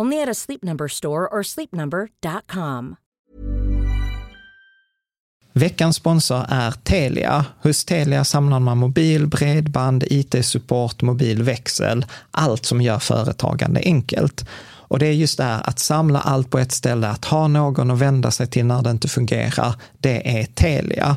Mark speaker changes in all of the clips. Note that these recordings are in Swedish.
Speaker 1: Only at a Sleep Number store or sleepnumber.com.
Speaker 2: Veckans sponsor är Telia. Hos Telia samlar man mobil, bredband, IT-support, mobilväxel, allt som gör företagande enkelt. Och det är just det här att samla allt på ett ställe, att ha någon att vända sig till när det inte fungerar, det är Telia.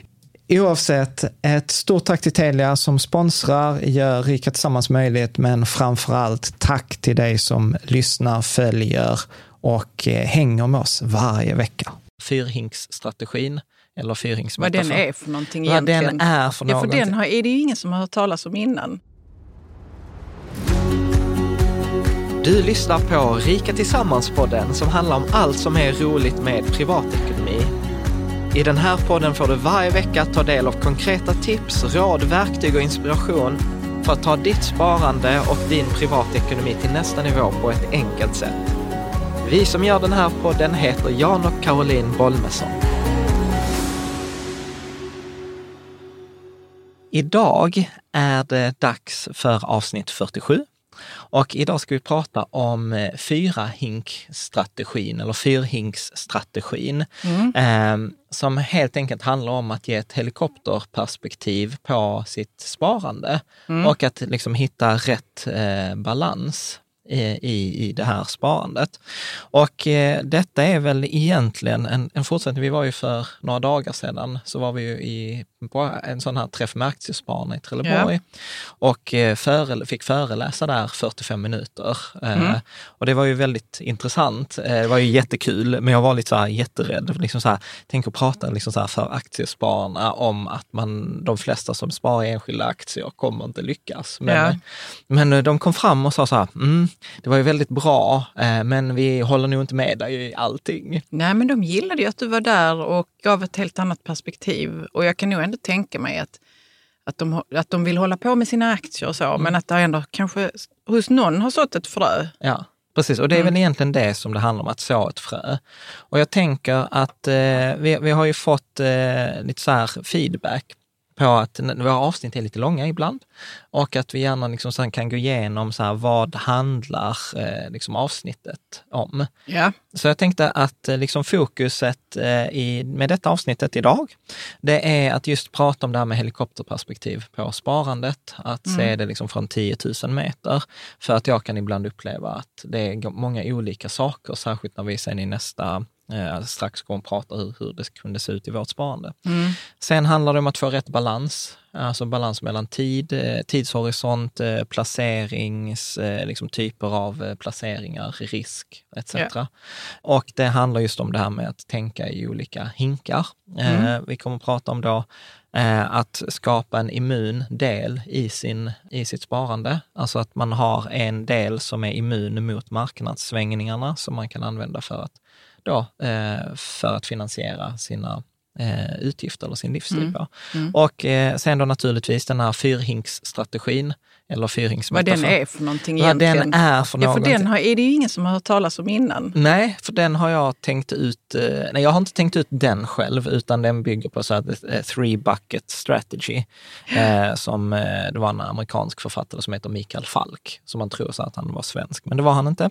Speaker 2: Oavsett, ett stort tack till Telia som sponsrar, gör Rika Tillsammans möjligt, men framför allt tack till dig som lyssnar, följer och eh, hänger med oss varje vecka. Fyrhinksstrategin, eller
Speaker 3: Vad
Speaker 2: fyrhinksmetafor.
Speaker 3: den är för någonting
Speaker 2: Vad
Speaker 3: egentligen.
Speaker 2: den är för
Speaker 3: ja, för
Speaker 2: någonting.
Speaker 3: den har, är det ju ingen som har hört talas om innan.
Speaker 2: Du lyssnar på Rika Tillsammans-podden som handlar om allt som är roligt med privatekonomi. I den här podden får du varje vecka ta del av konkreta tips, råd, verktyg och inspiration för att ta ditt sparande och din privatekonomi till nästa nivå på ett enkelt sätt. Vi som gör den här podden heter Jan och Caroline Bolmesson. Idag är det dags för avsnitt 47 och idag ska vi prata om eh, fyrahinkstrategin eller fyrhinksstrategin eh, som helt enkelt handlar om att ge ett helikopterperspektiv på sitt sparande och att liksom hitta rätt eh, balans i, i, i det här sparandet. Och eh, detta är väl egentligen en, en fortsättning. Vi var ju för några dagar sedan, så var vi ju i, på en sån här träff med aktiespararna i Trelleborg och eh, före, fick föreläsa där 45 minuter. Eh, och det var ju väldigt intressant. Eh, det var ju jättekul, men jag var lite så här jätterädd. Liksom så här, tänk att prata liksom så här för aktiespararna om att man, de flesta som sparar i enskilda aktier kommer inte lyckas. Men,
Speaker 3: Ja.
Speaker 2: men eh, de kom fram och sa så här, mm, det var ju väldigt bra, eh, men vi håller nog inte med dig i allting.
Speaker 3: Nej, men de gillade ju att du var där och gav ett helt annat perspektiv. Och jag kan nog ändå tänka mig att, att, de, att de vill hålla på med sina aktier och så,
Speaker 2: Mm.
Speaker 3: men att det ändå kanske hos någon har sått ett frö.
Speaker 2: Ja, precis. Och det är väl egentligen det som det handlar om, att så ett frö. Och jag tänker att eh, vi, vi har ju fått eh, lite så här feedback på att våra avsnitt är lite långa ibland och att vi gärna liksom sen kan gå igenom så här, vad handlar eh, liksom avsnittet om.
Speaker 3: Ja.
Speaker 2: Så jag tänkte att eh, liksom fokuset eh, i, med detta avsnittet idag, det är att just prata om det här med helikopterperspektiv på sparandet, att mm. se det liksom från 10 000 meter. För att jag kan ibland uppleva att det är många olika saker, särskilt när vi sen i nästa Eh, strax kommer att prata hur, hur det kunde se ut i vårt sparande. Mm. Sen handlar det om att få rätt balans, alltså balans mellan tid, eh, tidshorisont, eh, placerings, eh, liksom typer av placeringar, risk etc. Ja. Och det handlar just om det här med att tänka i olika hinkar. Mm. Vi kommer att prata om då att skapa en immun del i, sin, i sitt sparande. Alltså att man har en del som är immun mot marknadssvängningarna som man kan använda för att då, eh, för att finansiera sina eh, utgifter eller sin livsstil mm. Mm. Och eh, sen då naturligtvis den här fyrhinksstrategin eller fyrhinksmetafor.
Speaker 3: Vad den är för någonting egentligen.
Speaker 2: Vad den är för
Speaker 3: ja, för den har, är det ju ingen som har hört talas om innan.
Speaker 2: Nej, för den har jag tänkt ut. Eh, nej, jag har inte tänkt ut den själv, utan den bygger på så här, eh, three bucket strategy. Eh, som, eh, det var en amerikansk författare som heter Mikael Falk, som man tror så att han var svensk, men det var han inte.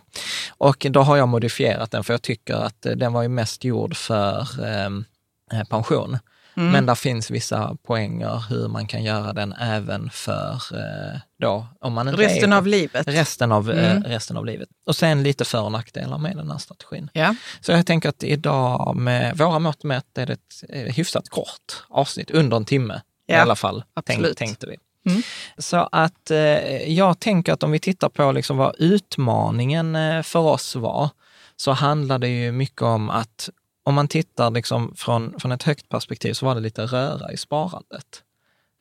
Speaker 2: Och då har jag modifierat den, för jag tycker att den var ju mest gjord för eh, pension. Mm. Men där finns vissa poänger hur man kan göra den även för eh, då, om man inte
Speaker 3: resten är, av livet.
Speaker 2: Resten av, eh, mm. resten av livet. Och sen lite för och nackdelar med den här strategin.
Speaker 3: Ja.
Speaker 2: Så jag tänker att idag med våra mått mätt är det ett eh, hyfsat kort avsnitt, under en timme ja. i alla fall, tänk, tänkte vi. Mm. Så att eh, jag tänker att om vi tittar på liksom vad utmaningen eh, för oss var, så handlar det ju mycket om att om man tittar liksom från, från ett högt perspektiv så var det lite röra i sparandet.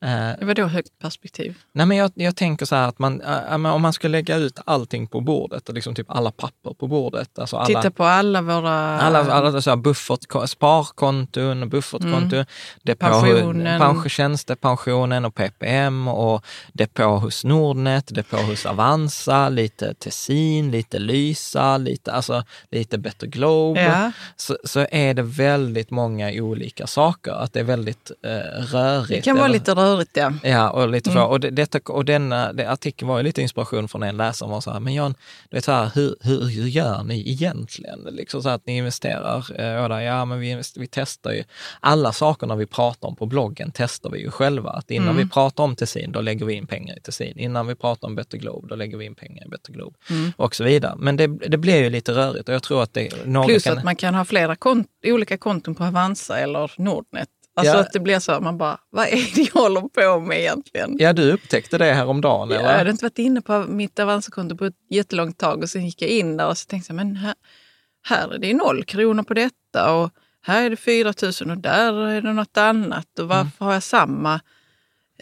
Speaker 3: Eh, Vadå högt perspektiv?
Speaker 2: Nej, men jag, jag tänker så här att man, äh, om man ska lägga ut allting på bordet, och liksom typ alla papper på bordet. Alltså alla,
Speaker 3: Titta på alla våra...
Speaker 2: Alla, alla så här buffert, sparkonton, buffertkonton, mm. depå,
Speaker 3: pensionen.
Speaker 2: Pension, tjänstepensionen och PPM och depå hos Nordnet, depå hos Avanza, lite Tessin, lite Lysa, lite, alltså, lite Better Globe.
Speaker 3: Ja.
Speaker 2: Så, så är det väldigt många olika saker, att det är väldigt eh, rörigt.
Speaker 3: Det kan vara lite rörigt rörigt ja.
Speaker 2: Ja, och lite mm. Och, det, detta, och denna det, artikeln var ju lite inspiration från en läsare som var så här, men Jan, du vet så här, hur, hur, hur gör ni egentligen? Liksom så att ni investerar, eh, ja men vi, vi testar ju, alla sakerna vi pratar om på bloggen testar vi ju själva. Att innan mm. vi pratar om Tessin, då lägger vi in pengar i Tessin. Innan vi pratar om Better Globe, då lägger vi in pengar i Better Globe. Mm. Och så vidare. Men det, det blir ju lite rörigt och jag tror att det...
Speaker 3: Plus kan... att man kan ha flera kont olika konton på Avanza eller Nordnet Alltså ja. att det blir så, man bara, vad är det jag håller på med egentligen?
Speaker 2: Ja, du upptäckte det häromdagen eller?
Speaker 3: Jag hade inte varit inne på mitt Avanza-konto på ett jättelångt tag och sen gick jag in där och så tänkte jag, men här, här är det noll kronor på detta och här är det 4 000 och där är det något annat och varför mm. har jag samma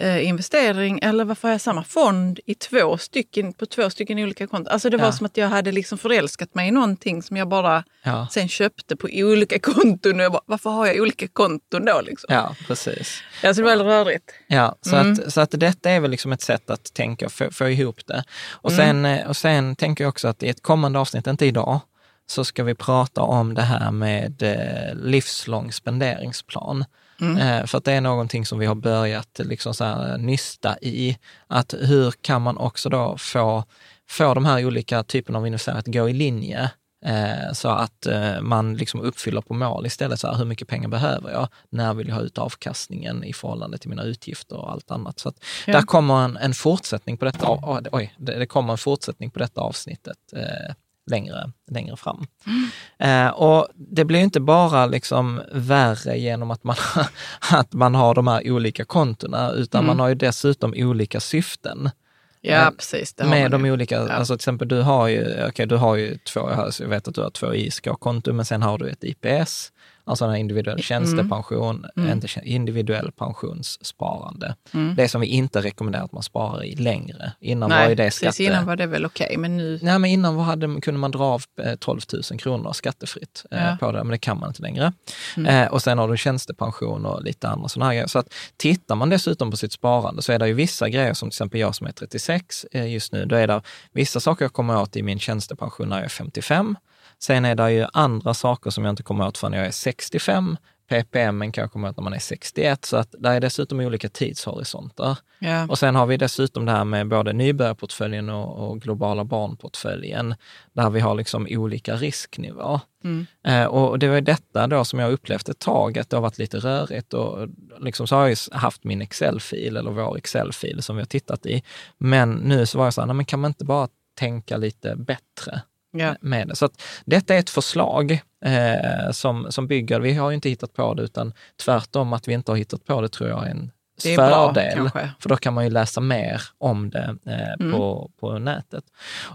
Speaker 3: eh, investering eller varför har jag samma fond i två stycken, på två stycken olika konton? Alltså det var som att jag hade liksom förälskat mig i någonting som jag bara ja. sen köpte på olika konton. Och jag bara, varför har jag olika konton då? Liksom?
Speaker 2: Ja, precis.
Speaker 3: Alltså det var väldigt rörigt.
Speaker 2: Ja, så, mm. att, så att detta är väl liksom ett sätt att tänka få, få ihop det. Och sen, mm. och sen tänker jag också att i ett kommande avsnitt, inte idag, så ska vi prata om det här med eh, livslång spenderingsplan. Mm. Eh, för att det är någonting som vi har börjat liksom så här, nysta i. Att hur kan man också då få, få de här olika typerna av investeringar att gå i linje eh, så att eh, man liksom uppfyller på mål istället. Så här, hur mycket pengar behöver jag? När vill jag ha ut avkastningen i förhållande till mina utgifter och allt annat? Så ja. där kommer en, en fortsättning på detta. Oj, det kommer en fortsättning på detta avsnittet längre, längre fram. Mm. Eh, och det blir inte bara liksom värre genom att man, att man har de här olika kontona, utan mm. man har ju dessutom olika syften.
Speaker 3: Ja, eh, precis.
Speaker 2: med de olika, ja. alltså till exempel du har ju, okay, du har ju två, jag vet att du har två ISK-konton, men sen har du ett IPS alltså en individuell mm. tjänstepension, mm. inte individuell pensionssparande. Mm. Det som vi inte rekommenderar att man sparar i längre. Innan
Speaker 3: Nej,
Speaker 2: var ju det skatte...
Speaker 3: precis innan var det väl okej, okay, men nu...
Speaker 2: Nej, men innan hade, kunde man dra av 12 eh, 000 kronor skattefritt eh, ja. på det, men det kan man inte längre. Mm. Eh, och sen har du tjänstepension och lite andra sådana här grejer. Så att tittar man dessutom på sitt sparande så är det ju vissa grejer, som till exempel jag som är 36 eh, just nu, då är det vissa saker jag kommer åt i min tjänstepension när jag är 55. Sen är det ju andra saker som jag inte kommer åt förrän jag är 65 ppm kan jag komma ihåg när man är 61, så att där är dessutom olika tidshorisonter.
Speaker 3: Ja.
Speaker 2: Och sen har vi dessutom det här med både nybörjarportföljen och, och globala barnportföljen, där vi har liksom olika risknivå.
Speaker 3: Mm.
Speaker 2: Eh, och det var detta då som jag upplevt ett tag, att det har varit lite rörigt och liksom så har jag haft min Excel-fil, eller vår Excel-fil som vi har tittat i. Men nu så var jag så här, nej, men kan man inte bara tänka lite bättre?
Speaker 3: Ja.
Speaker 2: med det. Så att detta är ett förslag eh, som, som bygger, vi har ju inte hittat på det, utan tvärtom att vi inte har hittat på det tror jag är en
Speaker 3: Det är bra,
Speaker 2: fördel.
Speaker 3: kanske.
Speaker 2: för då kan man ju läsa mer om det eh,
Speaker 3: Mm.
Speaker 2: på, på nätet.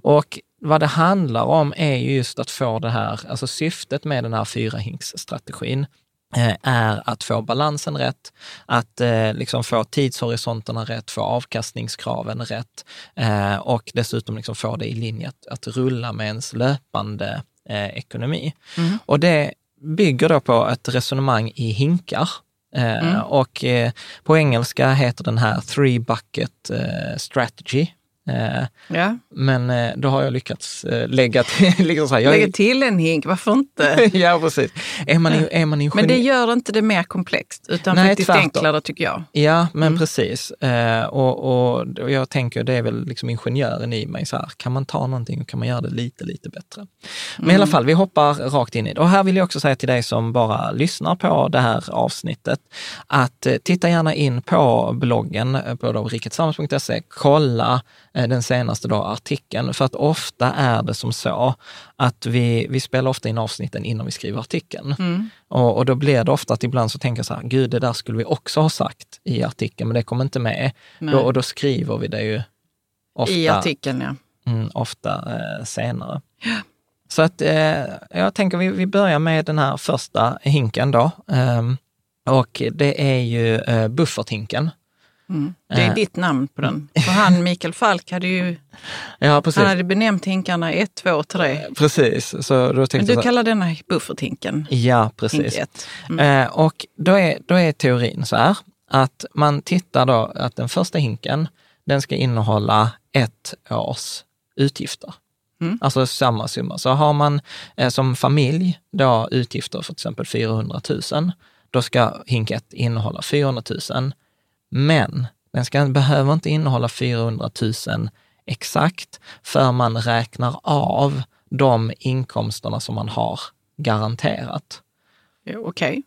Speaker 2: Och vad det handlar om är ju just att få det här, alltså syftet med den här fyrahinksstrategin är att få balansen rätt, att eh, liksom få tidshorisonterna rätt, få avkastningskraven rätt eh, och dessutom liksom få det i linje att, att rulla med ens löpande eh, ekonomi.
Speaker 3: Mm.
Speaker 2: Och det bygger då på ett resonemang i hinkar. Eh,
Speaker 3: Mm.
Speaker 2: Och eh, på engelska heter den här three bucket eh, strategy. Eh,
Speaker 3: Ja.
Speaker 2: men eh, då har jag lyckats eh, lägga till, liksom så här, är-
Speaker 3: Lägga till en hink, varför inte?
Speaker 2: ja, precis. Är man, är man ingenjör...
Speaker 3: Men det gör inte det mer komplext, utan
Speaker 2: Nej,
Speaker 3: faktiskt
Speaker 2: tvärtom.
Speaker 3: enklare tycker jag.
Speaker 2: Ja, men
Speaker 3: Mm.
Speaker 2: precis. Och, och, och jag tänker, det är väl liksom ingenjören i mig, så här, kan man ta någonting och kan man göra det lite, lite bättre? Men i alla fall, vi hoppar rakt in i det. Och här vill jag också säga till dig som bara lyssnar på det här avsnittet, att titta gärna in på bloggen på riketsammans.se, kolla den senaste då artikeln, för att ofta är det som så att vi, vi spelar ofta in avsnitten innan vi skriver artikeln.
Speaker 3: Mm.
Speaker 2: Och, och då blir det ofta att ibland så tänker jag så här, gud det där skulle vi också ha sagt i artikeln, men det kommer inte med. Då, och då skriver vi det ju ofta,
Speaker 3: I artikeln, ja.
Speaker 2: mm, ofta eh, senare. Så att eh, jag tänker vi, vi börjar med den här första hinken då. Ehm, och det är ju eh, bufferthinken.
Speaker 3: Mm. Det är
Speaker 2: Eh.
Speaker 3: ditt namn på den. För han, Mikael Falk, hade ju
Speaker 2: Ja, precis.
Speaker 3: han hade benämnt hinkarna 1, 2 och 3.
Speaker 2: Precis, så då tänkte
Speaker 3: Men du
Speaker 2: så här-
Speaker 3: kallar denna bufferthinken
Speaker 2: Ja, precis.
Speaker 3: 1. Mm.
Speaker 2: Eh, och då är, då är teorin så här, att man tittar då att den första hinken, den ska innehålla ett års utgifter.
Speaker 3: Mm.
Speaker 2: Alltså samma summa. Så har man eh, som familj då utgifter för till exempel 400 000, då ska hink 1 innehålla 400 000. Men den ska, behöver inte innehålla 400 000 exakt, för man räknar av de inkomsterna som man har garanterat.
Speaker 3: Ja, Okej,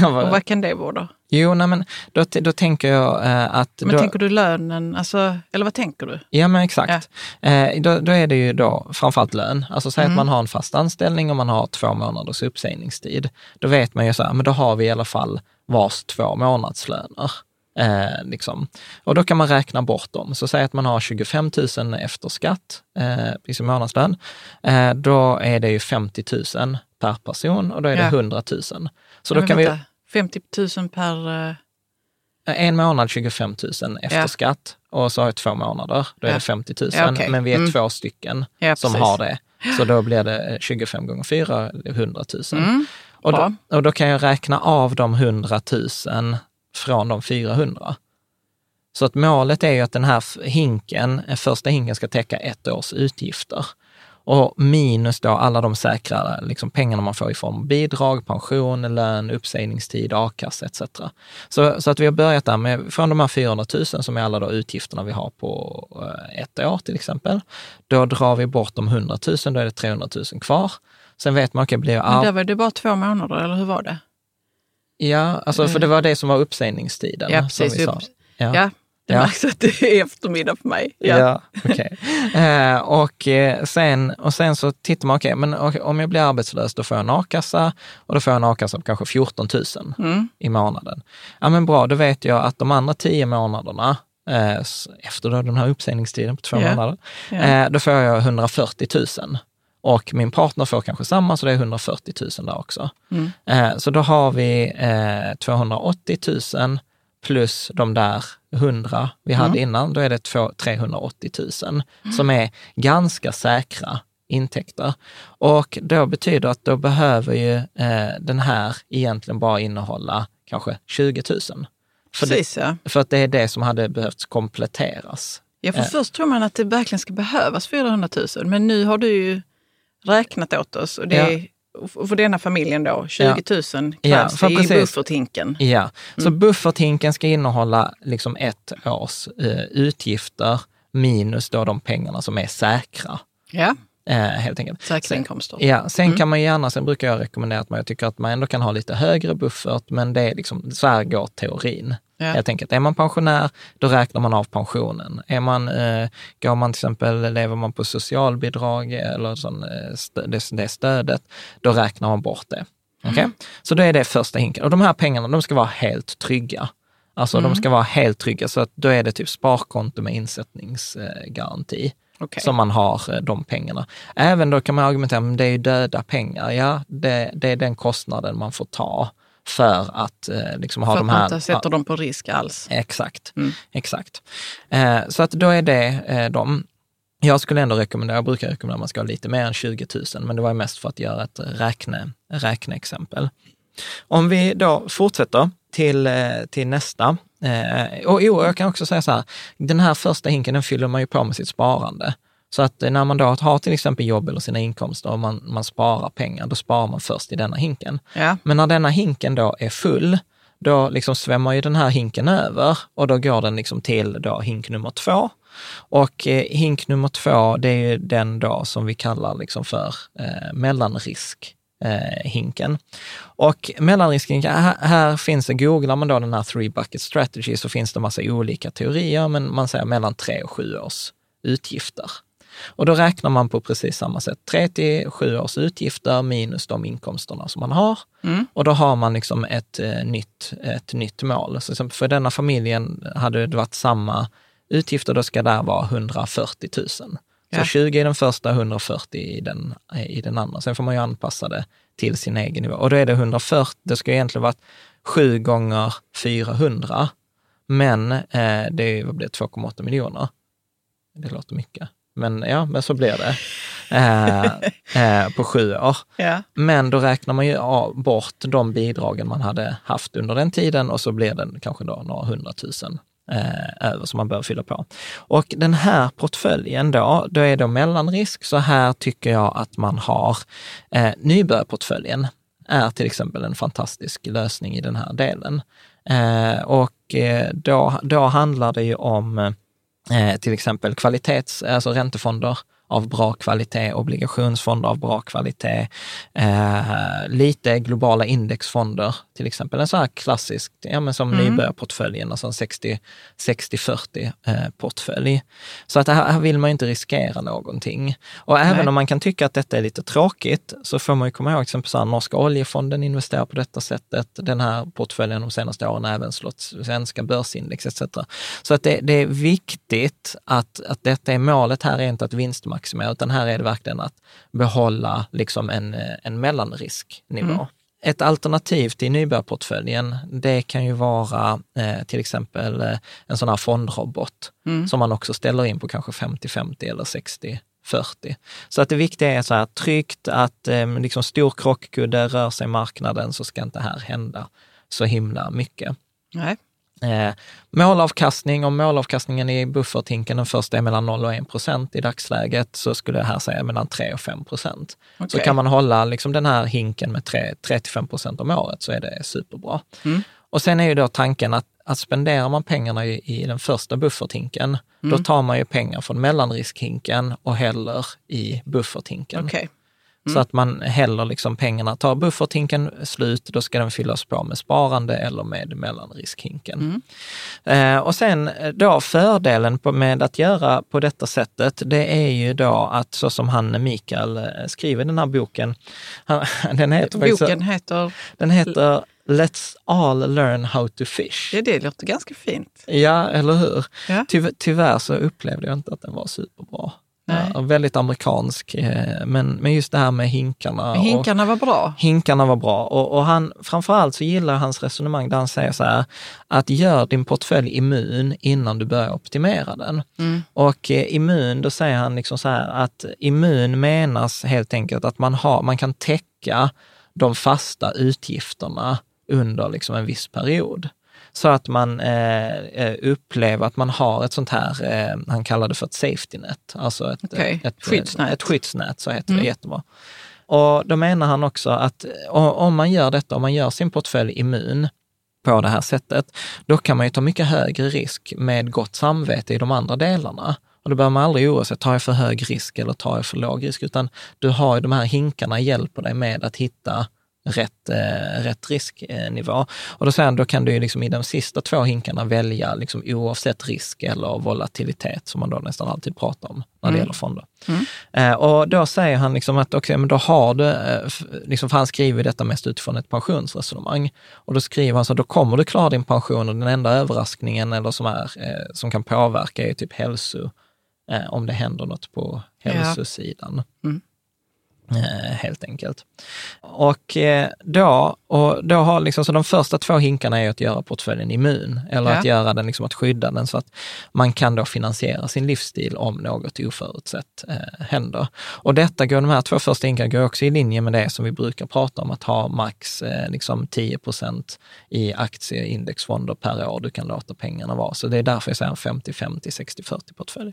Speaker 2: Ja,
Speaker 3: och
Speaker 2: vad-
Speaker 3: kan det vara då?
Speaker 2: Jo, nej, men då, då tänker jag eh, att...
Speaker 3: Men
Speaker 2: då,
Speaker 3: tänker du lönen, alltså, eller vad tänker du?
Speaker 2: Ja, men exakt. Eh, då, då är det ju då framförallt lön. Alltså säg
Speaker 3: Mm.
Speaker 2: att man har en fast anställning och man har två månaders uppsägningstid. Då vet man ju så här, men då har vi i alla fall vars två månadslöner. Eh, liksom. Och då kan man räkna bort dem. Så säg att man har 25 000 efter skatt eh, i sin månadslön. Eh, då är det ju 50 000 per person och då är det
Speaker 3: Ja.
Speaker 2: 100 000. Så då kan vi,
Speaker 3: vänta, 50 000 per... eh,
Speaker 2: En månad 25 000 efter
Speaker 3: Ja.
Speaker 2: skatt och så har jag två månader, då är det 50 000.
Speaker 3: Ja, okej.
Speaker 2: Men vi är
Speaker 3: Mm.
Speaker 2: två stycken som har det. Så då blir det 25 gånger 4, 100 000.
Speaker 3: Mm.
Speaker 2: Och, då, och då kan jag räkna av de 100 000 från de 400. Så att målet är ju att den här hinken, eh, första hinken ska täcka ett års utgifter. Och minus då alla de säkra liksom, pengarna man får i form av bidrag, pension, lön, uppsägningstid, a-kassa etc. Så, så att vi har börjat där med, från de här 400 000 som är alla då utgifterna vi har på eh, ett år till exempel. Då drar vi bort de 100 000, då är det 300 000 kvar. Sen vet man, okej, blir
Speaker 3: Men
Speaker 2: jag
Speaker 3: där var det bara två månader, eller hur var det?
Speaker 2: Ja, alltså för det var det som var uppsägningstiden.
Speaker 3: Ja,
Speaker 2: som
Speaker 3: precis.
Speaker 2: vi sa. Ja.
Speaker 3: Ja, det
Speaker 2: Ja.
Speaker 3: märks att det är eftermiddag för mig. Ja.
Speaker 2: Ja, okej. eh, och, eh, sen, och sen så tittar man, okej, men okej, om jag blir arbetslös, då får jag en a-kassa och då får jag en a-kassa på kanske 14 000
Speaker 3: Mm.
Speaker 2: i månaden. Ja, men bra, då vet jag att de andra tio månaderna, eh, efter då den här uppsägningstiden på två
Speaker 3: Ja.
Speaker 2: månader, eh, då får jag 140 000. Och min partner får kanske samma, så det är 140 000 där också.
Speaker 3: Mm.
Speaker 2: Eh, så då har vi eh, 280 000 plus de där 100 vi hade
Speaker 3: Mm.
Speaker 2: innan, då är det två- 380 000 som är ganska säkra intäkter. Och då betyder det att då behöver ju eh, den här egentligen bara innehålla kanske 20 000. För, det,
Speaker 3: Precis, ja.
Speaker 2: för att det är det som hade behövt kompletteras.
Speaker 3: ja för
Speaker 2: Eh.
Speaker 3: först tror man att det verkligen ska behövas 400 000, men nu har du ju räknat åt oss och det,
Speaker 2: Ja.
Speaker 3: är, för denna familjen då, 20 000 krävs
Speaker 2: Ja,
Speaker 3: det i
Speaker 2: precis.
Speaker 3: bufferthinken.
Speaker 2: Ja, så bufferthinken ska innehålla liksom ett års eh, utgifter minus då de pengarna som är säkra.
Speaker 3: Ja,
Speaker 2: Eh, helt enkelt.
Speaker 3: säkra
Speaker 2: Sen-
Speaker 3: inkomster.
Speaker 2: Ja, sen kan man gärna, sen brukar jag rekommendera att man, jag tycker att man ändå kan ha lite högre buffert, men det är liksom, så här går teorin.
Speaker 3: Ja.
Speaker 2: Helt enkelt. Är man pensionär, då räknar man av pensionen. Är man, eh, går man till exempel, lever man på socialbidrag eller sån, eh, det, det stödet, då räknar man bort det. Okej? Så då är det första hinken. Och de här pengarna, de ska vara helt trygga. Alltså de ska vara helt trygga, så att då är det typ sparkonto med insättningsgaranti
Speaker 3: Okej.
Speaker 2: som man har eh, de pengarna. Även då kan man argumentera, men det är ju döda pengar. Ja, det, det är den kostnaden man får ta för att eh, liksom ha
Speaker 3: För att
Speaker 2: de
Speaker 3: man
Speaker 2: här...
Speaker 3: inte sätter dem på risk alls.
Speaker 2: Exakt,
Speaker 3: Mm.
Speaker 2: exakt. Eh, så att då är det eh, de. Jag skulle ändå rekommendera, jag brukar rekommendera att man ska ha lite mer än 20 000, men det var mest för att göra ett räkne, räkneexempel. Om vi då fortsätter till, eh, till nästa. Eh, och jo, jag kan också säga så här, den här första hinken den fyller man ju på med sitt sparande. Så att eh, när man då har till exempel jobb eller sina inkomster och man, man sparar pengar, då sparar man först i denna hinken.
Speaker 3: Ja.
Speaker 2: Men när denna hinken då är full, då liksom svämmar ju den här hinken över och då går den liksom till då hink nummer två. Och eh, hink nummer två, det är ju den då som vi kallar liksom för eh, mellanrisk. Eh, hinken. Och mellanriskhinken, här, här finns det, googlar man då den här three bucket strategy så finns det massa olika teorier, men man säger mellan tre och sju års utgifter. Och då räknar man på precis samma sätt. 3 till 7 års utgifter minus de inkomsterna som man har. Och då har man liksom ett, eh, nytt, ett nytt mål. Så för denna familjen hade det varit samma utgifter, då ska det vara 140 000. Så
Speaker 3: Ja.
Speaker 2: 20 i den första, 140 i den, i den andra. Sen får man ju anpassa det till sin egen nivå. Och då är det 140, det ska egentligen vara 7 gånger 400. Men eh, det är, vad blir det, 2,8 miljoner. Det låter mycket. Men ja, men så blir det eh, eh, på sju år.
Speaker 3: Ja.
Speaker 2: Men då räknar man ju bort de bidragen man hade haft under den tiden och så blir det kanske då några hundratusen eh, över som man bör fylla på. Och den här portföljen då, då är det mellanrisk. Så här tycker jag att man har eh, nybörjarportföljen är till exempel en fantastisk lösning i den här delen. Eh, och eh, då, då handlar det ju om eh, till exempel kvalitets, alltså räntefonder av bra kvalitet, obligationsfonder av bra kvalitet, eh, lite globala indexfonder, till exempel en sån här klassisk, ja men som nybörjarportföljen, alltså en 60 60-40 eh, portfölj. Så att här, här vill man inte riskera någonting. Och även
Speaker 3: Nej.
Speaker 2: om man kan tycka att detta är lite tråkigt, så får man ju komma ihåg, till exempel så här, norska oljefonden investerar på detta sättet, den här portföljen de senaste åren har även slått svenska börsindex etc. Så att det, det är viktigt att, att detta är målet här är inte att vinstmaximera, utan här är det verkligen att behålla liksom en, eh, en mellanrisknivå. Ett alternativ till nybörjarportföljen, det kan ju vara eh, till exempel eh, en sån här fondrobot som man också ställer in på kanske 50-50 eller 60 40. Så att det viktiga är så här tryggt, att eh, liksom stor krockkudde rör sig i marknaden så ska inte här hända så himla mycket.
Speaker 3: Nej.
Speaker 2: Eh, målavkastning, om målavkastningen i bufferthinken den första är mellan 0 och 1 procent i dagsläget, så skulle jag här säga mellan 3 och 5 procent. Så
Speaker 3: Okej.
Speaker 2: kan man hålla liksom den här hinken med 3-5 procent om året så är det superbra. Och sen är ju då tanken att, att spenderar man pengarna i, i den första bufferthinken, då tar man ju pengar från mellanriskhinken och häller i bufferthinken.
Speaker 3: Okej.
Speaker 2: Så att man häller liksom pengarna, tar bufferthinken slut, då ska den fyllas på med sparande eller med mellanriskhinken. Eh, och sen eh, då fördelen på, med att göra på detta sättet, det är ju då att så som han Mikael eh, skriver i den här boken, han, den, heter faktiskt-
Speaker 3: Boken heter...
Speaker 2: den heter Let's all learn how to fish.
Speaker 3: Ja, det låter ganska fint.
Speaker 2: Ja, eller hur?
Speaker 3: Ja.
Speaker 2: Tyvärr, tyvärr så upplevde jag inte att den var superbra. Ja, väldigt amerikansk, eh, men, men just det här med hinkarna.
Speaker 3: Hinkarna var bra.
Speaker 2: Och, hinkarna var bra. Och, och han, framförallt så gillar hans resonemang där han säger så här, att gör din portfölj immun innan du börjar optimera den. Och eh, immun, då säger han liksom så här att immun menas helt enkelt att man, har, man kan täcka de fasta utgifterna under liksom en viss period. Så att man eh, eh, upplever att man har ett sånt här, eh, han kallar det för ett safety net, alltså ett,
Speaker 3: Okej,
Speaker 2: ett,
Speaker 3: skyddsnät.
Speaker 2: ett skyddsnät, så heter det jättebra. Och då menar han också att om man gör detta, om man gör sin portfölj immun på det här sättet, då kan man ju ta mycket högre risk med gott samvete i de andra delarna. Och då behöver man aldrig oroa sig, tar jag för hög risk eller tar jag för låg risk? Utan du har ju de här hinkarna hjälper dig med att hitta rätt, eh, rätt risknivå. Och då säger han, då kan du ju liksom i de sista två hinkarna välja liksom oavsett risk eller volatilitet, som man då nästan alltid pratar om när det mm. gäller fonder. Mm. Eh, och då säger han liksom att okay, men då har du, eh, liksom, för han skriver detta mest utifrån ett pensionsresonemang. Och då skriver han så då kommer du klara din pension och den enda överraskningen eller som, är, eh, som kan påverka är typ hälso, eh, om det händer något på hälsosidan. Ja. Mm. Eh, helt enkelt. Och eh, då, och då har liksom, så de första två hinkarna är att göra portföljen immun, eller ja. att göra den, liksom att skydda den så att man kan då finansiera sin livsstil om något oförutsett eh, händer. Och detta går, de här två första hinkarna går också i linje med det som vi brukar prata om, att ha max eh, liksom 10 procent i aktieindexfonder per år du kan låta pengarna vara. Så det är därför jag säger 50-50, 60-40 portfölj.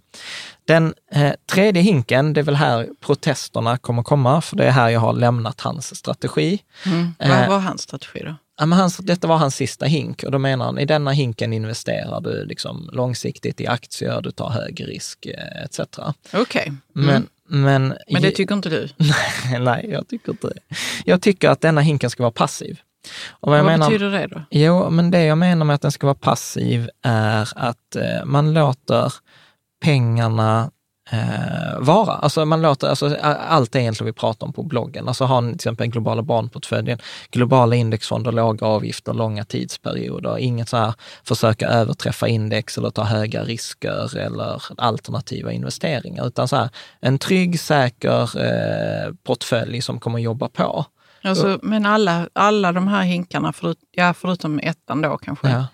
Speaker 2: Den eh, tredje hinken, det är väl här protesterna kommer komma, för det är här jag har lämnat hans strategi.
Speaker 3: Mm. Vad eh, var hans strategi då?
Speaker 2: Ja, men hans, detta var hans sista hink och då menar han, i denna hinken investerar du liksom långsiktigt i aktier, du tar hög risk eh, etc.
Speaker 3: Okej. Okay. Mm.
Speaker 2: Men, men,
Speaker 3: men det tycker inte du?
Speaker 2: Nej, nej, jag tycker inte det. Jag tycker att denna hinken ska vara passiv.
Speaker 3: Och vad, vad menar, betyder det då?
Speaker 2: Jo, men det jag menar med att den ska vara passiv är att eh, man låter pengarna eh, vara. Alltså man låter, alltså, allt det egentligen vi pratar om på bloggen. Alltså ha till exempel globala barnportföljen, globala indexfonder, låga avgifter, långa tidsperioder. Inget så här försöka överträffa index eller ta höga risker eller alternativa investeringar, utan så här, en trygg, säker eh, portfölj som kommer jobba på.
Speaker 3: Alltså, men alla, alla de här hinkarna, förut, ja, förutom ettan då kanske, ja.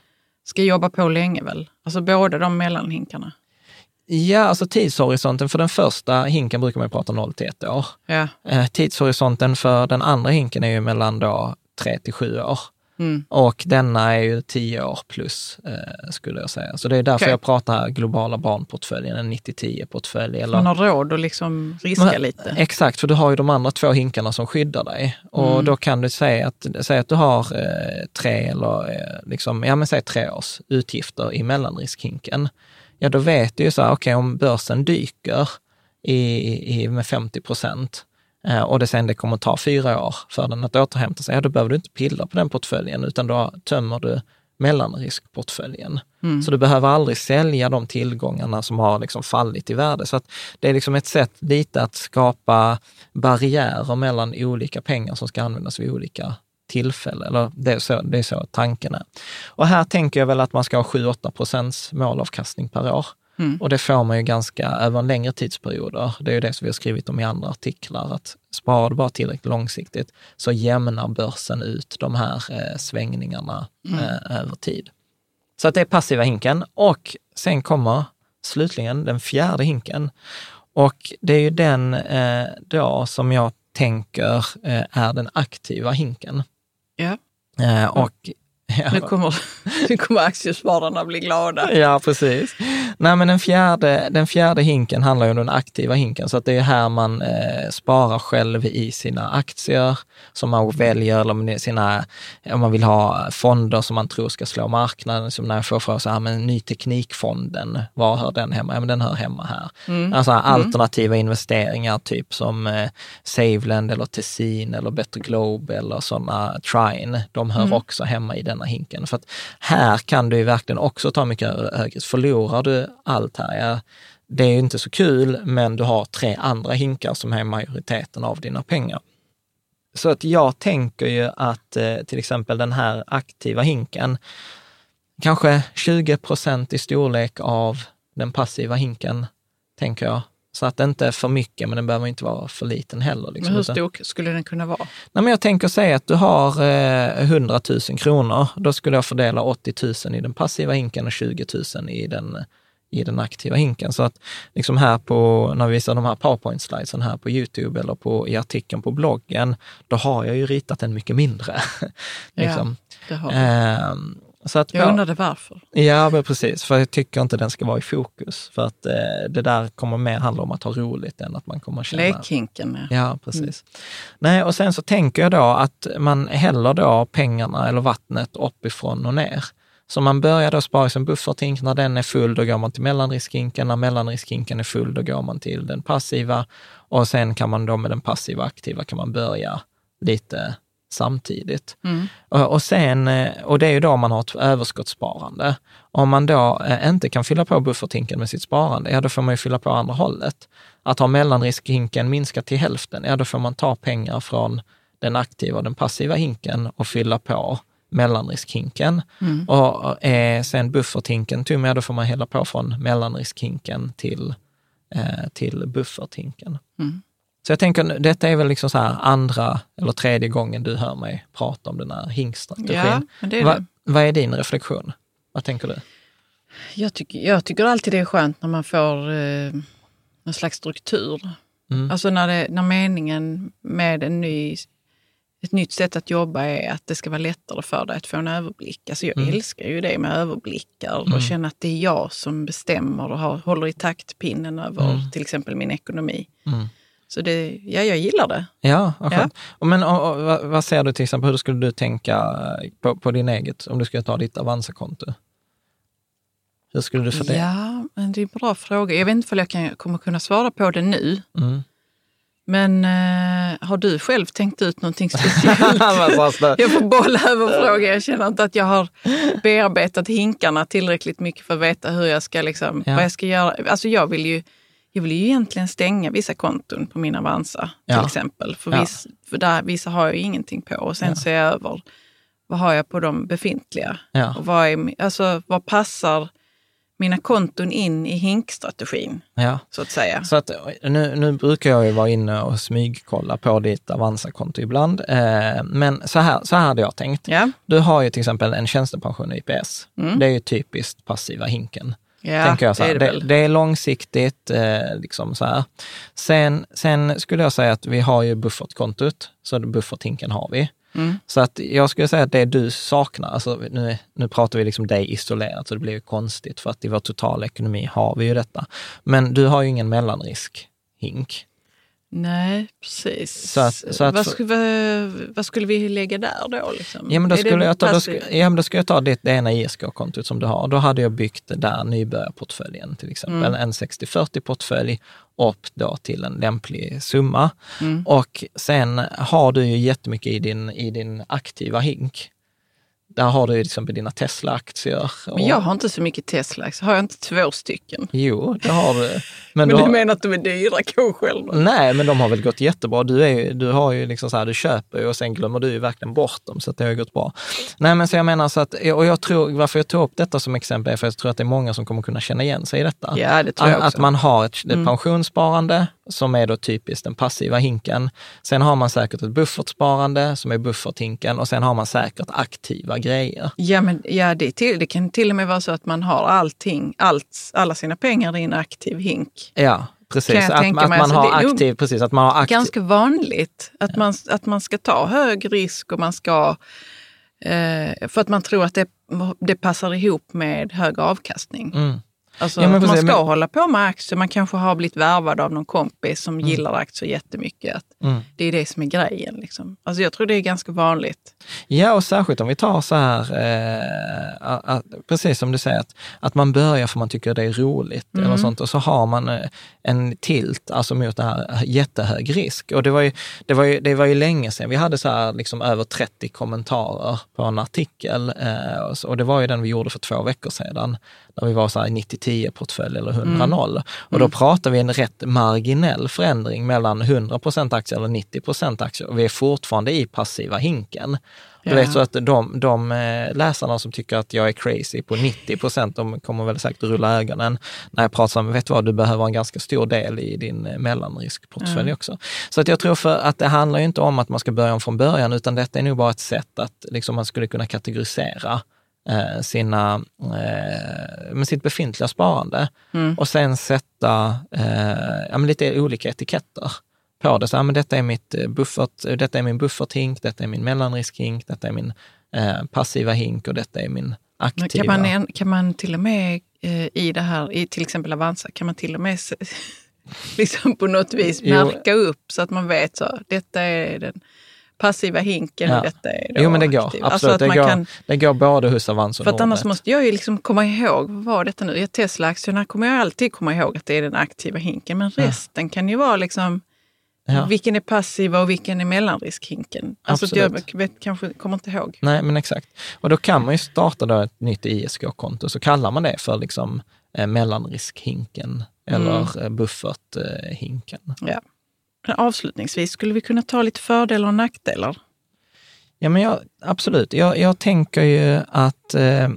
Speaker 3: ska jobba på länge väl? Alltså båda de mellanhinkarna?
Speaker 2: Ja, alltså tidshorisonten för den första hinken brukar man prata 0 till 1 år.
Speaker 3: Ja.
Speaker 2: Eh, tidshorisonten för den andra hinken är ju mellan då 3 till 7 år. Mm. Och denna är ju 10 år plus, eh, skulle jag säga. Så det är därför okay. jag pratar globala barnportföljen, en 90-10-portfölj.
Speaker 3: Man har råd att liksom riska Men, lite.
Speaker 2: Exakt, för du har ju de andra två hinkarna som skyddar dig. Och mm. då kan du säga att, säga att du har eh, tre eller, eh, liksom, ja men säg tre års utgifter i mellanriskhinken ja då vet du ju så här, okej okay, om börsen dyker i, i, med 50 procent eh, och det sen det kommer ta fyra år för den att återhämta sig, ja då behöver du inte pilla på den portföljen utan då tömmer du mellanriskportföljen. Mm. Så du behöver aldrig sälja de tillgångarna som har liksom fallit i värde. Så det är liksom ett sätt lite att skapa barriärer mellan olika pengar som ska användas vid olika tillfälle. Eller det är, så, det är så tanken är. Och här tänker jag väl att man ska ha 7-8 procents målavkastning per år. Mm. Och det får man ju ganska över en längre tidsperioder. Det är ju det som vi har skrivit om i andra artiklar, att sparar du bara tillräckligt långsiktigt så jämnar börsen ut de här eh, svängningarna mm. eh, över tid. Så att det är passiva hinken och sen kommer slutligen den fjärde hinken. Och det är ju den eh, då som jag tänker eh, är den aktiva hinken.
Speaker 3: Ja.
Speaker 2: Eh, och
Speaker 3: Ja. Nu, kommer, nu kommer aktiespararna bli glada.
Speaker 2: Ja, precis. Nej, men den fjärde, den fjärde hinken handlar ju om den aktiva hinken, så att det är här man eh, sparar själv i sina aktier som man väljer, eller sina, om man vill ha fonder som man tror ska slå marknaden, som när jag får frågan så här, men ny teknikfonden, var hör den hemma? Ja, men den hör hemma här. Mm. Alltså mm. alternativa investeringar, typ som eh, Saveland eller Tessin eller Better Globe eller sådana Trine, de hör mm. också hemma i denna hinken. För att här kan du ju verkligen också ta mycket högre. Förlorar du allt här, ja, det är ju inte så kul, men du har tre andra hinkar som är majoriteten av dina pengar. Så att jag tänker ju att eh, till exempel den här aktiva hinken, kanske 20 procent i storlek av den passiva hinken, tänker jag. Så att det inte är för mycket, men den behöver inte vara för liten heller. Liksom.
Speaker 3: Men hur stor skulle den kunna vara?
Speaker 2: Nej, men jag tänker säga att du har eh, 100 000 kronor. Då skulle jag fördela 80 000 i den passiva hinken och 20 000 i den, i den aktiva hinken. Så att liksom här på, när vi visar de här powerpoint-slidesen här på Youtube eller på, i artikeln på bloggen, då har jag ju ritat den mycket mindre. liksom.
Speaker 3: Ja, det har eh,
Speaker 2: Så att
Speaker 3: Jag undrade varför.
Speaker 2: Ja, men precis. För jag tycker inte den ska vara i fokus. För att eh, det där kommer mer handla om att ha roligt än att man kommer känna...
Speaker 3: Lekhinken. ja.
Speaker 2: Ja, precis. Nej, och sen så tänker jag då att man häller då pengarna eller vattnet uppifrån och ner. Så man börjar då spara i sin bufferthink. När den är full, då går man till mellanriskhinken. När mellanriskhinken är full, då går man till den passiva. Och sen kan man då med den passiva aktiva kan man börja lite samtidigt. Och, och, sen, eh, och det är ju då man har ett överskottssparande. Om man då eh, inte kan fylla på bufferthinken med sitt sparande, ja då får man ju fylla på andra hållet. Att ha mellanriskhinken minskat till hälften, ja då får man ta pengar från den aktiva och den passiva hinken och fylla på mellanriskhinken. Och och är sen bufferthinken tom, ja då får man hälla på från mellanriskhinken till, eh, till bufferthinken. Så jag tänker, detta är väl liksom så andra eller tredje gången du hör mig prata om den här hinkstrategin.
Speaker 3: Ja, men det är
Speaker 2: Va, vad är din reflektion? Vad tänker du?
Speaker 3: Jag, tycker, jag tycker alltid det är skönt när man får eh, någon slags struktur.
Speaker 2: Mm.
Speaker 3: Alltså när, det, när meningen med en ny, ett nytt sätt att jobba är att det ska vara lättare för dig att få en överblick. Alltså jag
Speaker 2: Mm.
Speaker 3: älskar ju det med överblickar och känna att det är jag som bestämmer och har, håller i taktpinnen över till exempel min ekonomi. Så det, ja, jag gillar det.
Speaker 2: Ja, vad
Speaker 3: Ja.
Speaker 2: skönt. Och Men och, och, vad, vad ser du till exempel, hur skulle du tänka eh, på, på din eget, om du skulle ta ditt Avanza-konto? Hur skulle du fördela?
Speaker 3: Ja, men det är en bra fråga. Jag vet inte om jag kan, kommer kunna svara på det nu.
Speaker 2: Mm.
Speaker 3: Men eh, har du själv tänkt ut någonting speciellt? Jag får bolla över frågan. Jag känner inte att jag har bearbetat hinkarna tillräckligt mycket för att veta hur jag ska, liksom,
Speaker 2: Ja.
Speaker 3: vad jag ska göra. Alltså jag vill ju jag vill ju egentligen stänga vissa konton på min Avanza till
Speaker 2: Ja.
Speaker 3: exempel. För,
Speaker 2: Ja.
Speaker 3: viss, för där, vissa har jag ju ingenting på. Och sen
Speaker 2: Ja.
Speaker 3: ser jag över vad har jag på de befintliga.
Speaker 2: Ja.
Speaker 3: Och vad, är, alltså, vad passar mina konton in i hinkstrategin,
Speaker 2: Ja.
Speaker 3: så att säga.
Speaker 2: Så att, nu, nu brukar jag ju vara inne och smygkolla på ditt Avanza-konto ibland. Eh, men så här, så här hade jag tänkt.
Speaker 3: Ja,
Speaker 2: Du har ju till exempel en tjänstepension i IPS.
Speaker 3: Mm.
Speaker 2: Det är ju typiskt passiva hinken.
Speaker 3: Ja
Speaker 2: tänker jag så
Speaker 3: det är
Speaker 2: Det,
Speaker 3: det
Speaker 2: det, är långsiktigt. Eh, liksom så här. Sen, sen skulle jag säga att vi har ju buffertkontot, så bufferthinken har vi.
Speaker 3: Mm.
Speaker 2: Så att jag skulle säga att det du saknar, alltså nu, nu pratar vi liksom dig isolerat, så det blir ju konstigt för att i vår totala ekonomi har vi ju detta. Men du har ju ingen mellanrisk-hink.
Speaker 3: Nej, precis.
Speaker 2: Så att- så att
Speaker 3: vad, skulle, vad, vad skulle vi lägga där då? Liksom?
Speaker 2: Ja, men då
Speaker 3: Är det
Speaker 2: skulle, jag ta, då, skulle, ja, men då skulle jag ta ditt, det ena ISK-kontot som du har. Då hade jag byggt där nybörjarportföljen till exempel,
Speaker 3: Mm.
Speaker 2: en 60-40-portfölj upp då till en lämplig summa.
Speaker 3: Mm.
Speaker 2: Och sen har du ju jättemycket i din, i din aktiva hink. Där har du till exempel dina Tesla-aktier.
Speaker 3: Men jag har inte så mycket Tesla, så har jag inte två stycken.
Speaker 2: Jo, det har du. Men,
Speaker 3: Men,
Speaker 2: du
Speaker 3: du
Speaker 2: har,
Speaker 3: menar att de är dyra kanske? Eller?
Speaker 2: Nej, men de har väl gått jättebra. Du, är du har ju liksom så här, du köper ju och sen glömmer du ju verkligen bort dem, så det har gått bra. Nej, men så jag menar så att, och jag tror, varför jag tog upp detta som exempel är för att jag tror att det är många som kommer kunna känna igen sig i detta.
Speaker 3: Ja, det tror jag
Speaker 2: Att,
Speaker 3: också.
Speaker 2: att man har ett, ett
Speaker 3: Mm.
Speaker 2: pensionssparande som är då typiskt den passiva hinken. Sen har man säkert ett buffertsparande som är bufferthinken och sen har man säkert aktiva grejer.
Speaker 3: Ja, men, ja det, till, det kan till och med vara så att man har allting, allt, alla sina pengar i en aktiv hink.
Speaker 2: Ja, precis. Att, att man
Speaker 3: Alltså,
Speaker 2: har aktiv, precis, att man har aktiv,
Speaker 3: Ganska vanligt att, man, att man ska ta hög risk och man ska... Eh, för att man tror att det, det passar ihop med hög avkastning.
Speaker 2: Mm.
Speaker 3: Alltså,
Speaker 2: ja,
Speaker 3: man ska
Speaker 2: men...
Speaker 3: hålla på med aktier, man kanske har blivit värvad av någon kompis som mm. gillar aktier jättemycket. Att
Speaker 2: mm.
Speaker 3: Det är det som är grejen. Liksom. Alltså, jag tror det är ganska vanligt.
Speaker 2: Ja, och särskilt om vi tar så här, eh, att, precis som du säger, att, att man börjar för man tycker det är roligt mm. eller sånt och så har man eh, en tilt alltså mot det här jättehög risk. Och det var ju, det var ju, det var ju länge sedan vi hade så här, liksom, över 30 kommentarer på en artikel eh, och, så, och det var ju den vi gjorde för två veckor sedan, när vi var så här 90 10-portfölj eller 100-0. Mm. Och då mm. pratar vi en rätt marginell förändring mellan 100 aktier eller 90 aktier och vi är fortfarande i passiva hinken.
Speaker 3: Ja.
Speaker 2: Du vet så att de, de eh, läsarna som tycker att jag är crazy på 90 procent, de kommer väl säkert rulla ögonen när jag pratar om, vet du vad, du behöver en ganska stor del i din eh, mellanriskportfölj mm. också. Så att jag tror för att det handlar ju inte om att man ska börja om från början, utan detta är nog bara ett sätt att liksom, man skulle kunna kategorisera sina, eh, med sitt befintliga sparande och sen sätta eh, ja, lite olika etiketter på det. Så, ja, men detta, är mitt eh, buffert, detta är min bufferthink, detta är min mellanriskhink, detta är min eh, passiva hink och detta är min aktiva.
Speaker 3: Kan, man, kan man till och med eh, i det här, i till exempel Avanza, kan man till och med liksom på något vis
Speaker 2: Jo.
Speaker 3: märka upp så att man vet så detta är den passiva hinken
Speaker 2: Ja.
Speaker 3: och detta är då
Speaker 2: Jo men det går,
Speaker 3: aktiv.
Speaker 2: absolut.
Speaker 3: Alltså att
Speaker 2: det,
Speaker 3: man
Speaker 2: går,
Speaker 3: kan,
Speaker 2: det går både hos Avanza och
Speaker 3: för att annars måste jag ju liksom komma ihåg, vad var detta nu? I Tesla-aktierna kommer jag alltid komma ihåg att det är den aktiva hinken. Men resten kan ju vara liksom,
Speaker 2: Ja.
Speaker 3: vilken är passiva och vilken är mellanriskhinken? Alltså jag vet, kanske kommer inte ihåg.
Speaker 2: Nej, men exakt. Och då kan man ju starta då ett nytt ISK-konto, så kallar man det för liksom eh, mellanriskhinken eller eh, bufferthinken.
Speaker 3: Ja. Men avslutningsvis, skulle vi kunna ta lite fördelar och nackdelar?
Speaker 2: Ja, men jag, absolut. Jag, jag tänker ju att eh,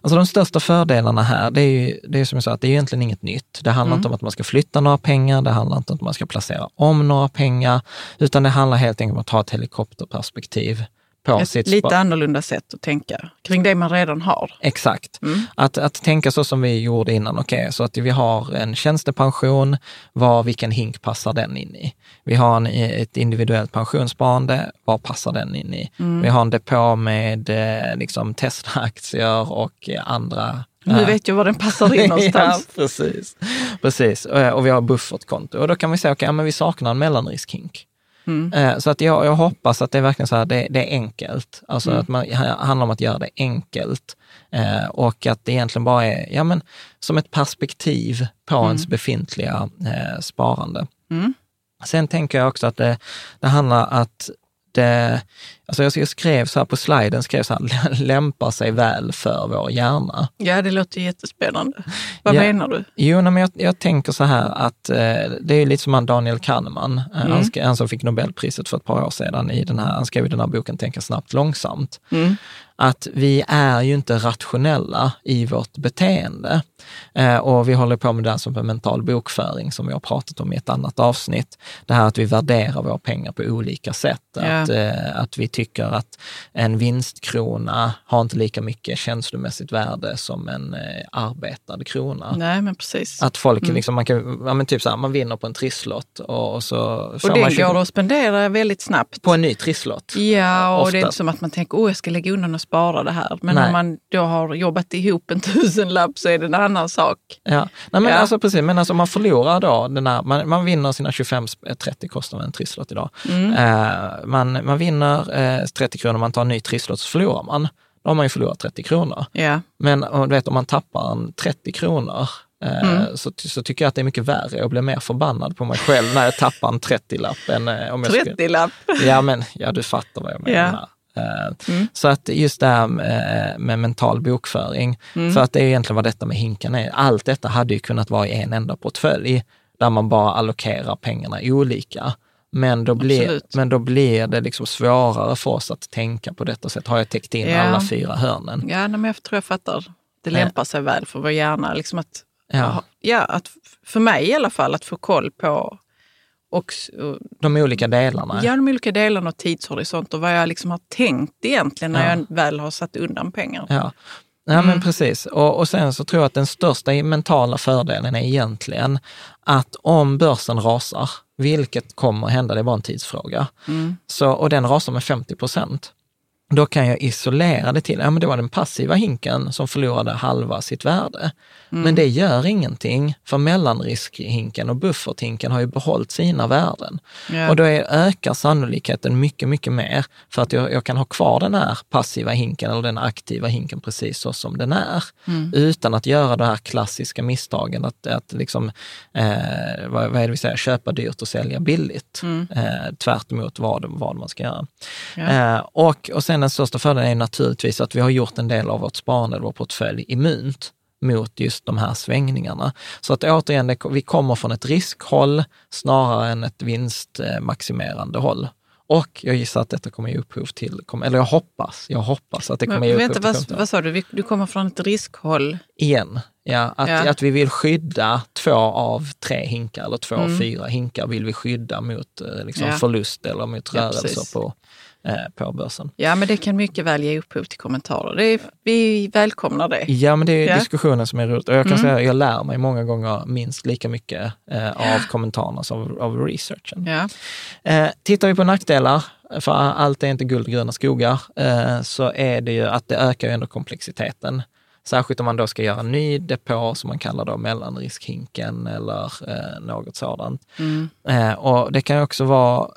Speaker 2: alltså de största fördelarna här, det är ju det är som jag sa, att det är egentligen inget nytt. Det handlar inte om att man ska flytta några pengar, det handlar inte om att man ska placera om några pengar, utan det handlar helt enkelt om att ha ett helikopterperspektiv på
Speaker 3: Ett
Speaker 2: sitt
Speaker 3: lite
Speaker 2: spa-
Speaker 3: annorlunda sätt att tänka kring det man redan har.
Speaker 2: Exakt.
Speaker 3: Mm.
Speaker 2: Att, att tänka så som vi gjorde innan, okej, så att vi har en tjänstepension, vad, vilken hink passar den in i? Vi har en, ett individuellt pensionssparande, vad passar den in i?
Speaker 3: Mm.
Speaker 2: Vi har en depå med eh, liksom Tesla-aktier och eh, andra
Speaker 3: Nu
Speaker 2: eh,
Speaker 3: vet jag var den passar in någonstans.
Speaker 2: ja, precis. precis. Och, och vi har buffertkonto. Och då kan vi säga, okej, ja, men vi saknar en mellanriskhink.
Speaker 3: Mm.
Speaker 2: Eh, Så att jag, jag hoppas att det är verkligen så här, det, det är enkelt. Alltså
Speaker 3: Mm.
Speaker 2: att man, handlar om att göra det enkelt. Eh, och att det egentligen bara är, ja men, som ett perspektiv på ens befintliga eh, sparande.
Speaker 3: Mm.
Speaker 2: Sen tänker jag också att det, det handlar att det, alltså jag skrev så här på sliden, skrev så här, lämpar sig väl för vår hjärna.
Speaker 3: Ja, det låter jättespännande. Vad
Speaker 2: Ja.
Speaker 3: menar du?
Speaker 2: Jo, men jag, jag tänker så här att eh, det är lite som han Daniel Kahneman, eh, han, sk- han som fick Nobelpriset för ett par år sedan, i den här, han skrev i den här boken Tänka snabbt långsamt.
Speaker 3: Mm.
Speaker 2: Att vi är ju inte rationella i vårt beteende. Eh, och vi håller på med det här som en mental bokföring som vi har pratat om i ett annat avsnitt. Det här att vi värderar våra pengar på olika sätt.
Speaker 3: Ja.
Speaker 2: Att, eh, att vi tycker att en vinstkrona har inte lika mycket känslomässigt värde som en eh, arbetad krona.
Speaker 3: Nej, men precis.
Speaker 2: Att folk liksom, man kan, ja men typ så här, man vinner på en trisslott och, och så får
Speaker 3: och den
Speaker 2: man 20
Speaker 3: går att spendera väldigt snabbt.
Speaker 2: på en ny trisslott.
Speaker 3: Ja, och det är inte som att man tänker åh jag ska lägga undan och spara det här. Men
Speaker 2: Nej.
Speaker 3: om man då har jobbat ihop en tusenlapp så är det en annan sak.
Speaker 2: Ja, Nej, men
Speaker 3: Ja.
Speaker 2: alltså precis, men alltså man förlorar då den här, man, man vinner sina 25-30 kostar en trisslott idag.
Speaker 3: Mm.
Speaker 2: Eh, man, man vinner eh, 30 kronor, man tar en ny trisslott så förlorar man. Då har man ju förlorat 30 kronor.
Speaker 3: Ja,
Speaker 2: Men du vet, om man tappar en 30 kronor eh,
Speaker 3: Mm.
Speaker 2: så, så tycker jag att det är mycket värre och blir mer förbannad på mig själv när jag tappar en 30-lapp än eh, om jag skulle...
Speaker 3: 30-lapp.
Speaker 2: Ja, men ja, du fattar vad jag menar.
Speaker 3: Ja.
Speaker 2: Eh,
Speaker 3: Mm.
Speaker 2: Så att just det här med, med mental bokföring,
Speaker 3: Mm.
Speaker 2: för att det är egentligen vad detta med hinken är. Allt detta hade ju kunnat vara i en enda portfölj, där man bara allokerar pengarna olika. Men då, blir,
Speaker 3: Absolut.
Speaker 2: men då blir det liksom svårare för oss att tänka på detta sätt. Har jag täckt in
Speaker 3: Ja.
Speaker 2: alla fyra hörnen?
Speaker 3: Ja, men jag tror jag fattar. Det lämpar sig väl för vår hjärna. Liksom att,
Speaker 2: Ja.
Speaker 3: ja, att för mig i alla fall, att få koll på och, och,
Speaker 2: De olika delarna.
Speaker 3: ja, de olika delarna och tidshorisont och vad jag liksom har tänkt egentligen när
Speaker 2: Ja.
Speaker 3: jag väl har satt undan pengar.
Speaker 2: Ja, ja
Speaker 3: Mm.
Speaker 2: men precis. Och, och sen så tror jag att den största mentala fördelen är egentligen att om börsen rasar, vilket kommer att hända, det bara en tidsfråga,
Speaker 3: Mm.
Speaker 2: så, och den rasar med 50 procent, då kan jag isolera det till, ja men det var den passiva hinken som förlorade halva sitt värde.
Speaker 3: Mm.
Speaker 2: Men det gör ingenting, för mellanriskhinken och bufferthinken har ju behållit sina värden.
Speaker 3: Ja.
Speaker 2: Och då är, ökar sannolikheten mycket, mycket mer för att jag, jag kan ha kvar den här passiva hinken eller den aktiva hinken precis så som den är.
Speaker 3: Mm.
Speaker 2: Utan att göra det här klassiska misstagen att, att liksom, eh, vad, vad är det vi säger, köpa dyrt och sälja billigt.
Speaker 3: Mm.
Speaker 2: Eh, tvärt emot vad, vad man ska göra.
Speaker 3: Ja.
Speaker 2: Eh, och, och sen den största fördelen är naturligtvis att vi har gjort en del av vårt sparande, vår portfölj, immunt mot just de här svängningarna. Så att återigen, det, vi kommer från ett riskhåll snarare än ett vinstmaximerande håll. Och jag gissar att detta kommer ge upphov till, eller jag hoppas, jag hoppas att det kommer
Speaker 3: Men,
Speaker 2: ge upphov
Speaker 3: vänta,
Speaker 2: till
Speaker 3: vad, vad sa du? Du kommer från ett riskhåll.
Speaker 2: Igen, ja, att,
Speaker 3: Ja.
Speaker 2: att vi vill skydda två av tre hinkar eller två
Speaker 3: Mm.
Speaker 2: av fyra hinkar vill vi skydda mot eh, liksom
Speaker 3: Ja.
Speaker 2: förlust eller mot
Speaker 3: Ja,
Speaker 2: rörelser
Speaker 3: precis.
Speaker 2: på, på börsen.
Speaker 3: Ja, men det kan mycket väl ge upphov till kommentarer. Det är, vi välkomnar det.
Speaker 2: Ja, men det är
Speaker 3: Ja.
Speaker 2: diskussionen som är roligt. Och jag kan
Speaker 3: Mm.
Speaker 2: säga att jag lär mig många gånger minst lika mycket eh, av kommentarerna som av, av researchen.
Speaker 3: Ja.
Speaker 2: Eh, tittar vi på nackdelar, för allt är inte guld och gröna skogar, eh, så är det ju att det ökar ju ändå komplexiteten. Särskilt om man då ska göra en ny depå som man kallar då mellanriskhinken eller eh, något sådant.
Speaker 3: Mm.
Speaker 2: Eh, och det kan också vara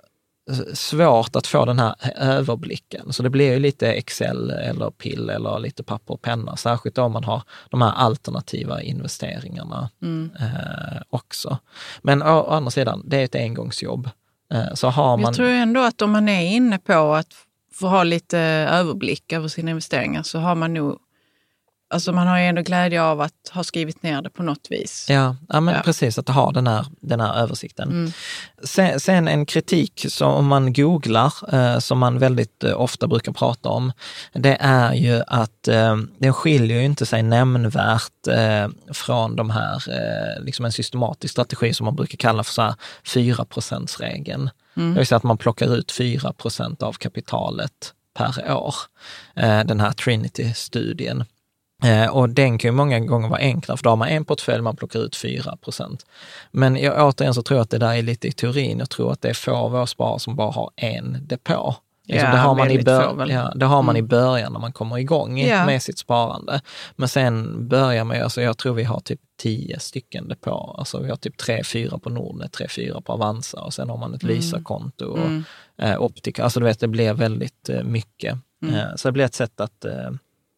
Speaker 2: svårt att få den här överblicken. Så det blir ju lite Excel eller pill eller lite papper och penna, särskilt om man har de här alternativa investeringarna
Speaker 3: Mm.
Speaker 2: eh, också. Men å, å andra sidan, det är ett engångsjobb. Eh, så har man...
Speaker 3: Jag tror ändå att om man är inne på att få ha lite överblick över sina investeringar så har man nog Alltså man har ju ändå glädje av att ha skrivit ner det på något vis.
Speaker 2: Ja, ja men
Speaker 3: Ja.
Speaker 2: precis, att ha den här, den här översikten.
Speaker 3: Mm.
Speaker 2: Sen, sen en kritik som om man googlar, eh, som man väldigt eh, ofta brukar prata om, det är ju att eh, den skiljer ju inte sig nämnvärt eh, från de här, eh, liksom en systematisk strategi som man brukar kalla för så här 4 regeln Det vill säga att man plockar ut 4% av kapitalet per år. Eh, den här Trinity-studien. Eh, och den kan ju många gånger vara enklare, för då har man en portfölj, man plockar ut 4% Men jag, återigen så tror jag att det där är lite i teorin. Jag tror att det är få av våra sparare som bara har en depå. Liksom,
Speaker 3: Ja,
Speaker 2: det har man, i, bör- ja, det har man i
Speaker 3: Mm.
Speaker 2: början när man kommer igång
Speaker 3: Ja.
Speaker 2: med sitt sparande. Men sen börjar man ju, alltså jag tror vi har typ 10 stycken depå. Alltså vi har typ 3-4 på Nordnet, 3-4 på Avanza och sen har man ett Lysa-konto och
Speaker 3: Mm.
Speaker 2: eh, Optica. Alltså du vet, det blir väldigt eh, mycket.
Speaker 3: Mm.
Speaker 2: Eh, så det blir ett sätt att, eh,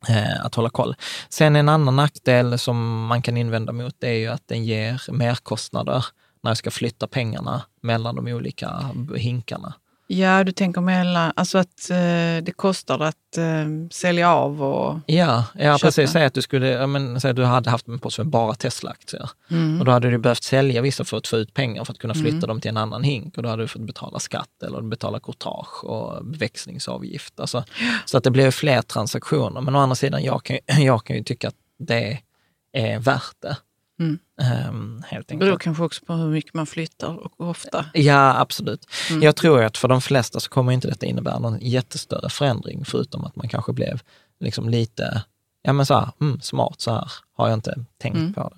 Speaker 2: Eh, att hålla koll. Sen en annan nackdel som man kan invända mot det är ju att den ger merkostnader när jag ska flytta pengarna mellan de olika hinkarna.
Speaker 3: Ja, du tänker mellan, alltså att eh, det kostar att eh, sälja av och...
Speaker 2: Ja, ja
Speaker 3: Köpa.
Speaker 2: precis. Säg att du skulle, ja, men, säg att du hade haft en portfölj bara Tesla-aktier.
Speaker 3: Mm.
Speaker 2: Och då hade du behövt sälja vissa för att få ut pengar för att kunna flytta dem till en annan hink. Och då hade du fått betala skatt eller betala courtage och växlingsavgift. Alltså, så att det blir fler transaktioner. Men å andra sidan, jag kan, jag kan ju tycka att det är värt det.
Speaker 3: Mm.
Speaker 2: Ehm, helt
Speaker 3: Det beror
Speaker 2: enkelt.
Speaker 3: kanske också på hur mycket man flyttar och hur ofta.
Speaker 2: Ja, absolut.
Speaker 3: Mm.
Speaker 2: Jag tror att för de flesta så kommer inte detta innebära någon jättestörre förändring, förutom att man kanske blev liksom lite, ja men så här, mm, smart, så här har jag inte tänkt
Speaker 3: Mm.
Speaker 2: på det.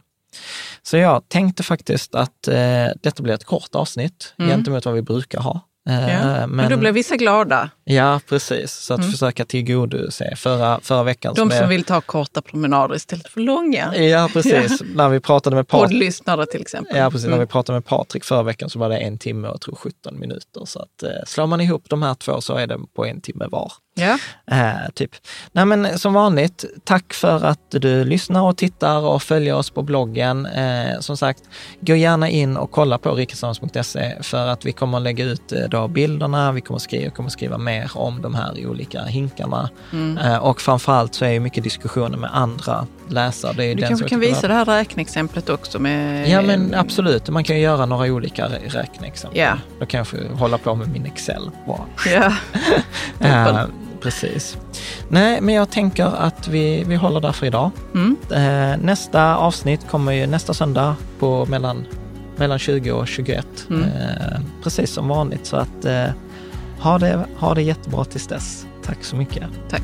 Speaker 2: Så jag tänkte faktiskt att eh, detta blir ett kort avsnitt
Speaker 3: Mm.
Speaker 2: gentemot vad vi brukar ha. Eh,
Speaker 3: Ja. Men, då blev vissa glada.
Speaker 2: Ja, precis. Så att
Speaker 3: Mm.
Speaker 2: försöka tillgodose förra, förra veckan.
Speaker 3: De som vill ta korta promenader istället för långa.
Speaker 2: Ja, precis. När vi pratade med Patrik
Speaker 3: Poddlyssnare till exempel.
Speaker 2: Ja, precis. När
Speaker 3: Mm.
Speaker 2: vi pratade med Patrik förra veckan så var det en timme och tror 17 minuter. Så att eh, slår man ihop de här två så är det på en timme var.
Speaker 3: Ja.
Speaker 2: Eh, typ. Nej, men som vanligt, tack för att du lyssnar och tittar och följer oss på bloggen. Eh, som sagt, gå gärna in och kolla på rikesams.se för att vi kommer att lägga ut eh, då bilderna, vi kommer att skriva, kommer att skriva mer om de här olika hinkarna.
Speaker 3: Mm.
Speaker 2: Eh, och framförallt så är ju mycket diskussioner med andra läsare. Det är
Speaker 3: Du
Speaker 2: den
Speaker 3: kanske kan
Speaker 2: tycker
Speaker 3: visa det här räkneexemplet också med...
Speaker 2: Ja men absolut, man kan ju göra några olika rä- räkneexempel.
Speaker 3: Ja.
Speaker 2: Då kanske hålla på med min Excel bara.
Speaker 3: Ja.
Speaker 2: Precis. Nej, men jag tänker att vi, vi håller där för idag.
Speaker 3: Mm.
Speaker 2: Eh, nästa avsnitt kommer ju nästa söndag på mellan, mellan 20 och 21.
Speaker 3: Mm.
Speaker 2: Eh, precis som vanligt, så att eh, ha, det, ha det jättebra tills dess. Tack så mycket.
Speaker 3: Tack.